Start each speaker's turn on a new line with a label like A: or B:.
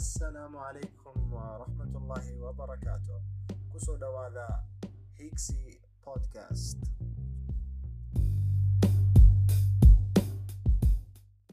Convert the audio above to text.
A: assalaamu calaykum waraxmatullaahi wabarakaatu ku soo dhowaada higsi podcast.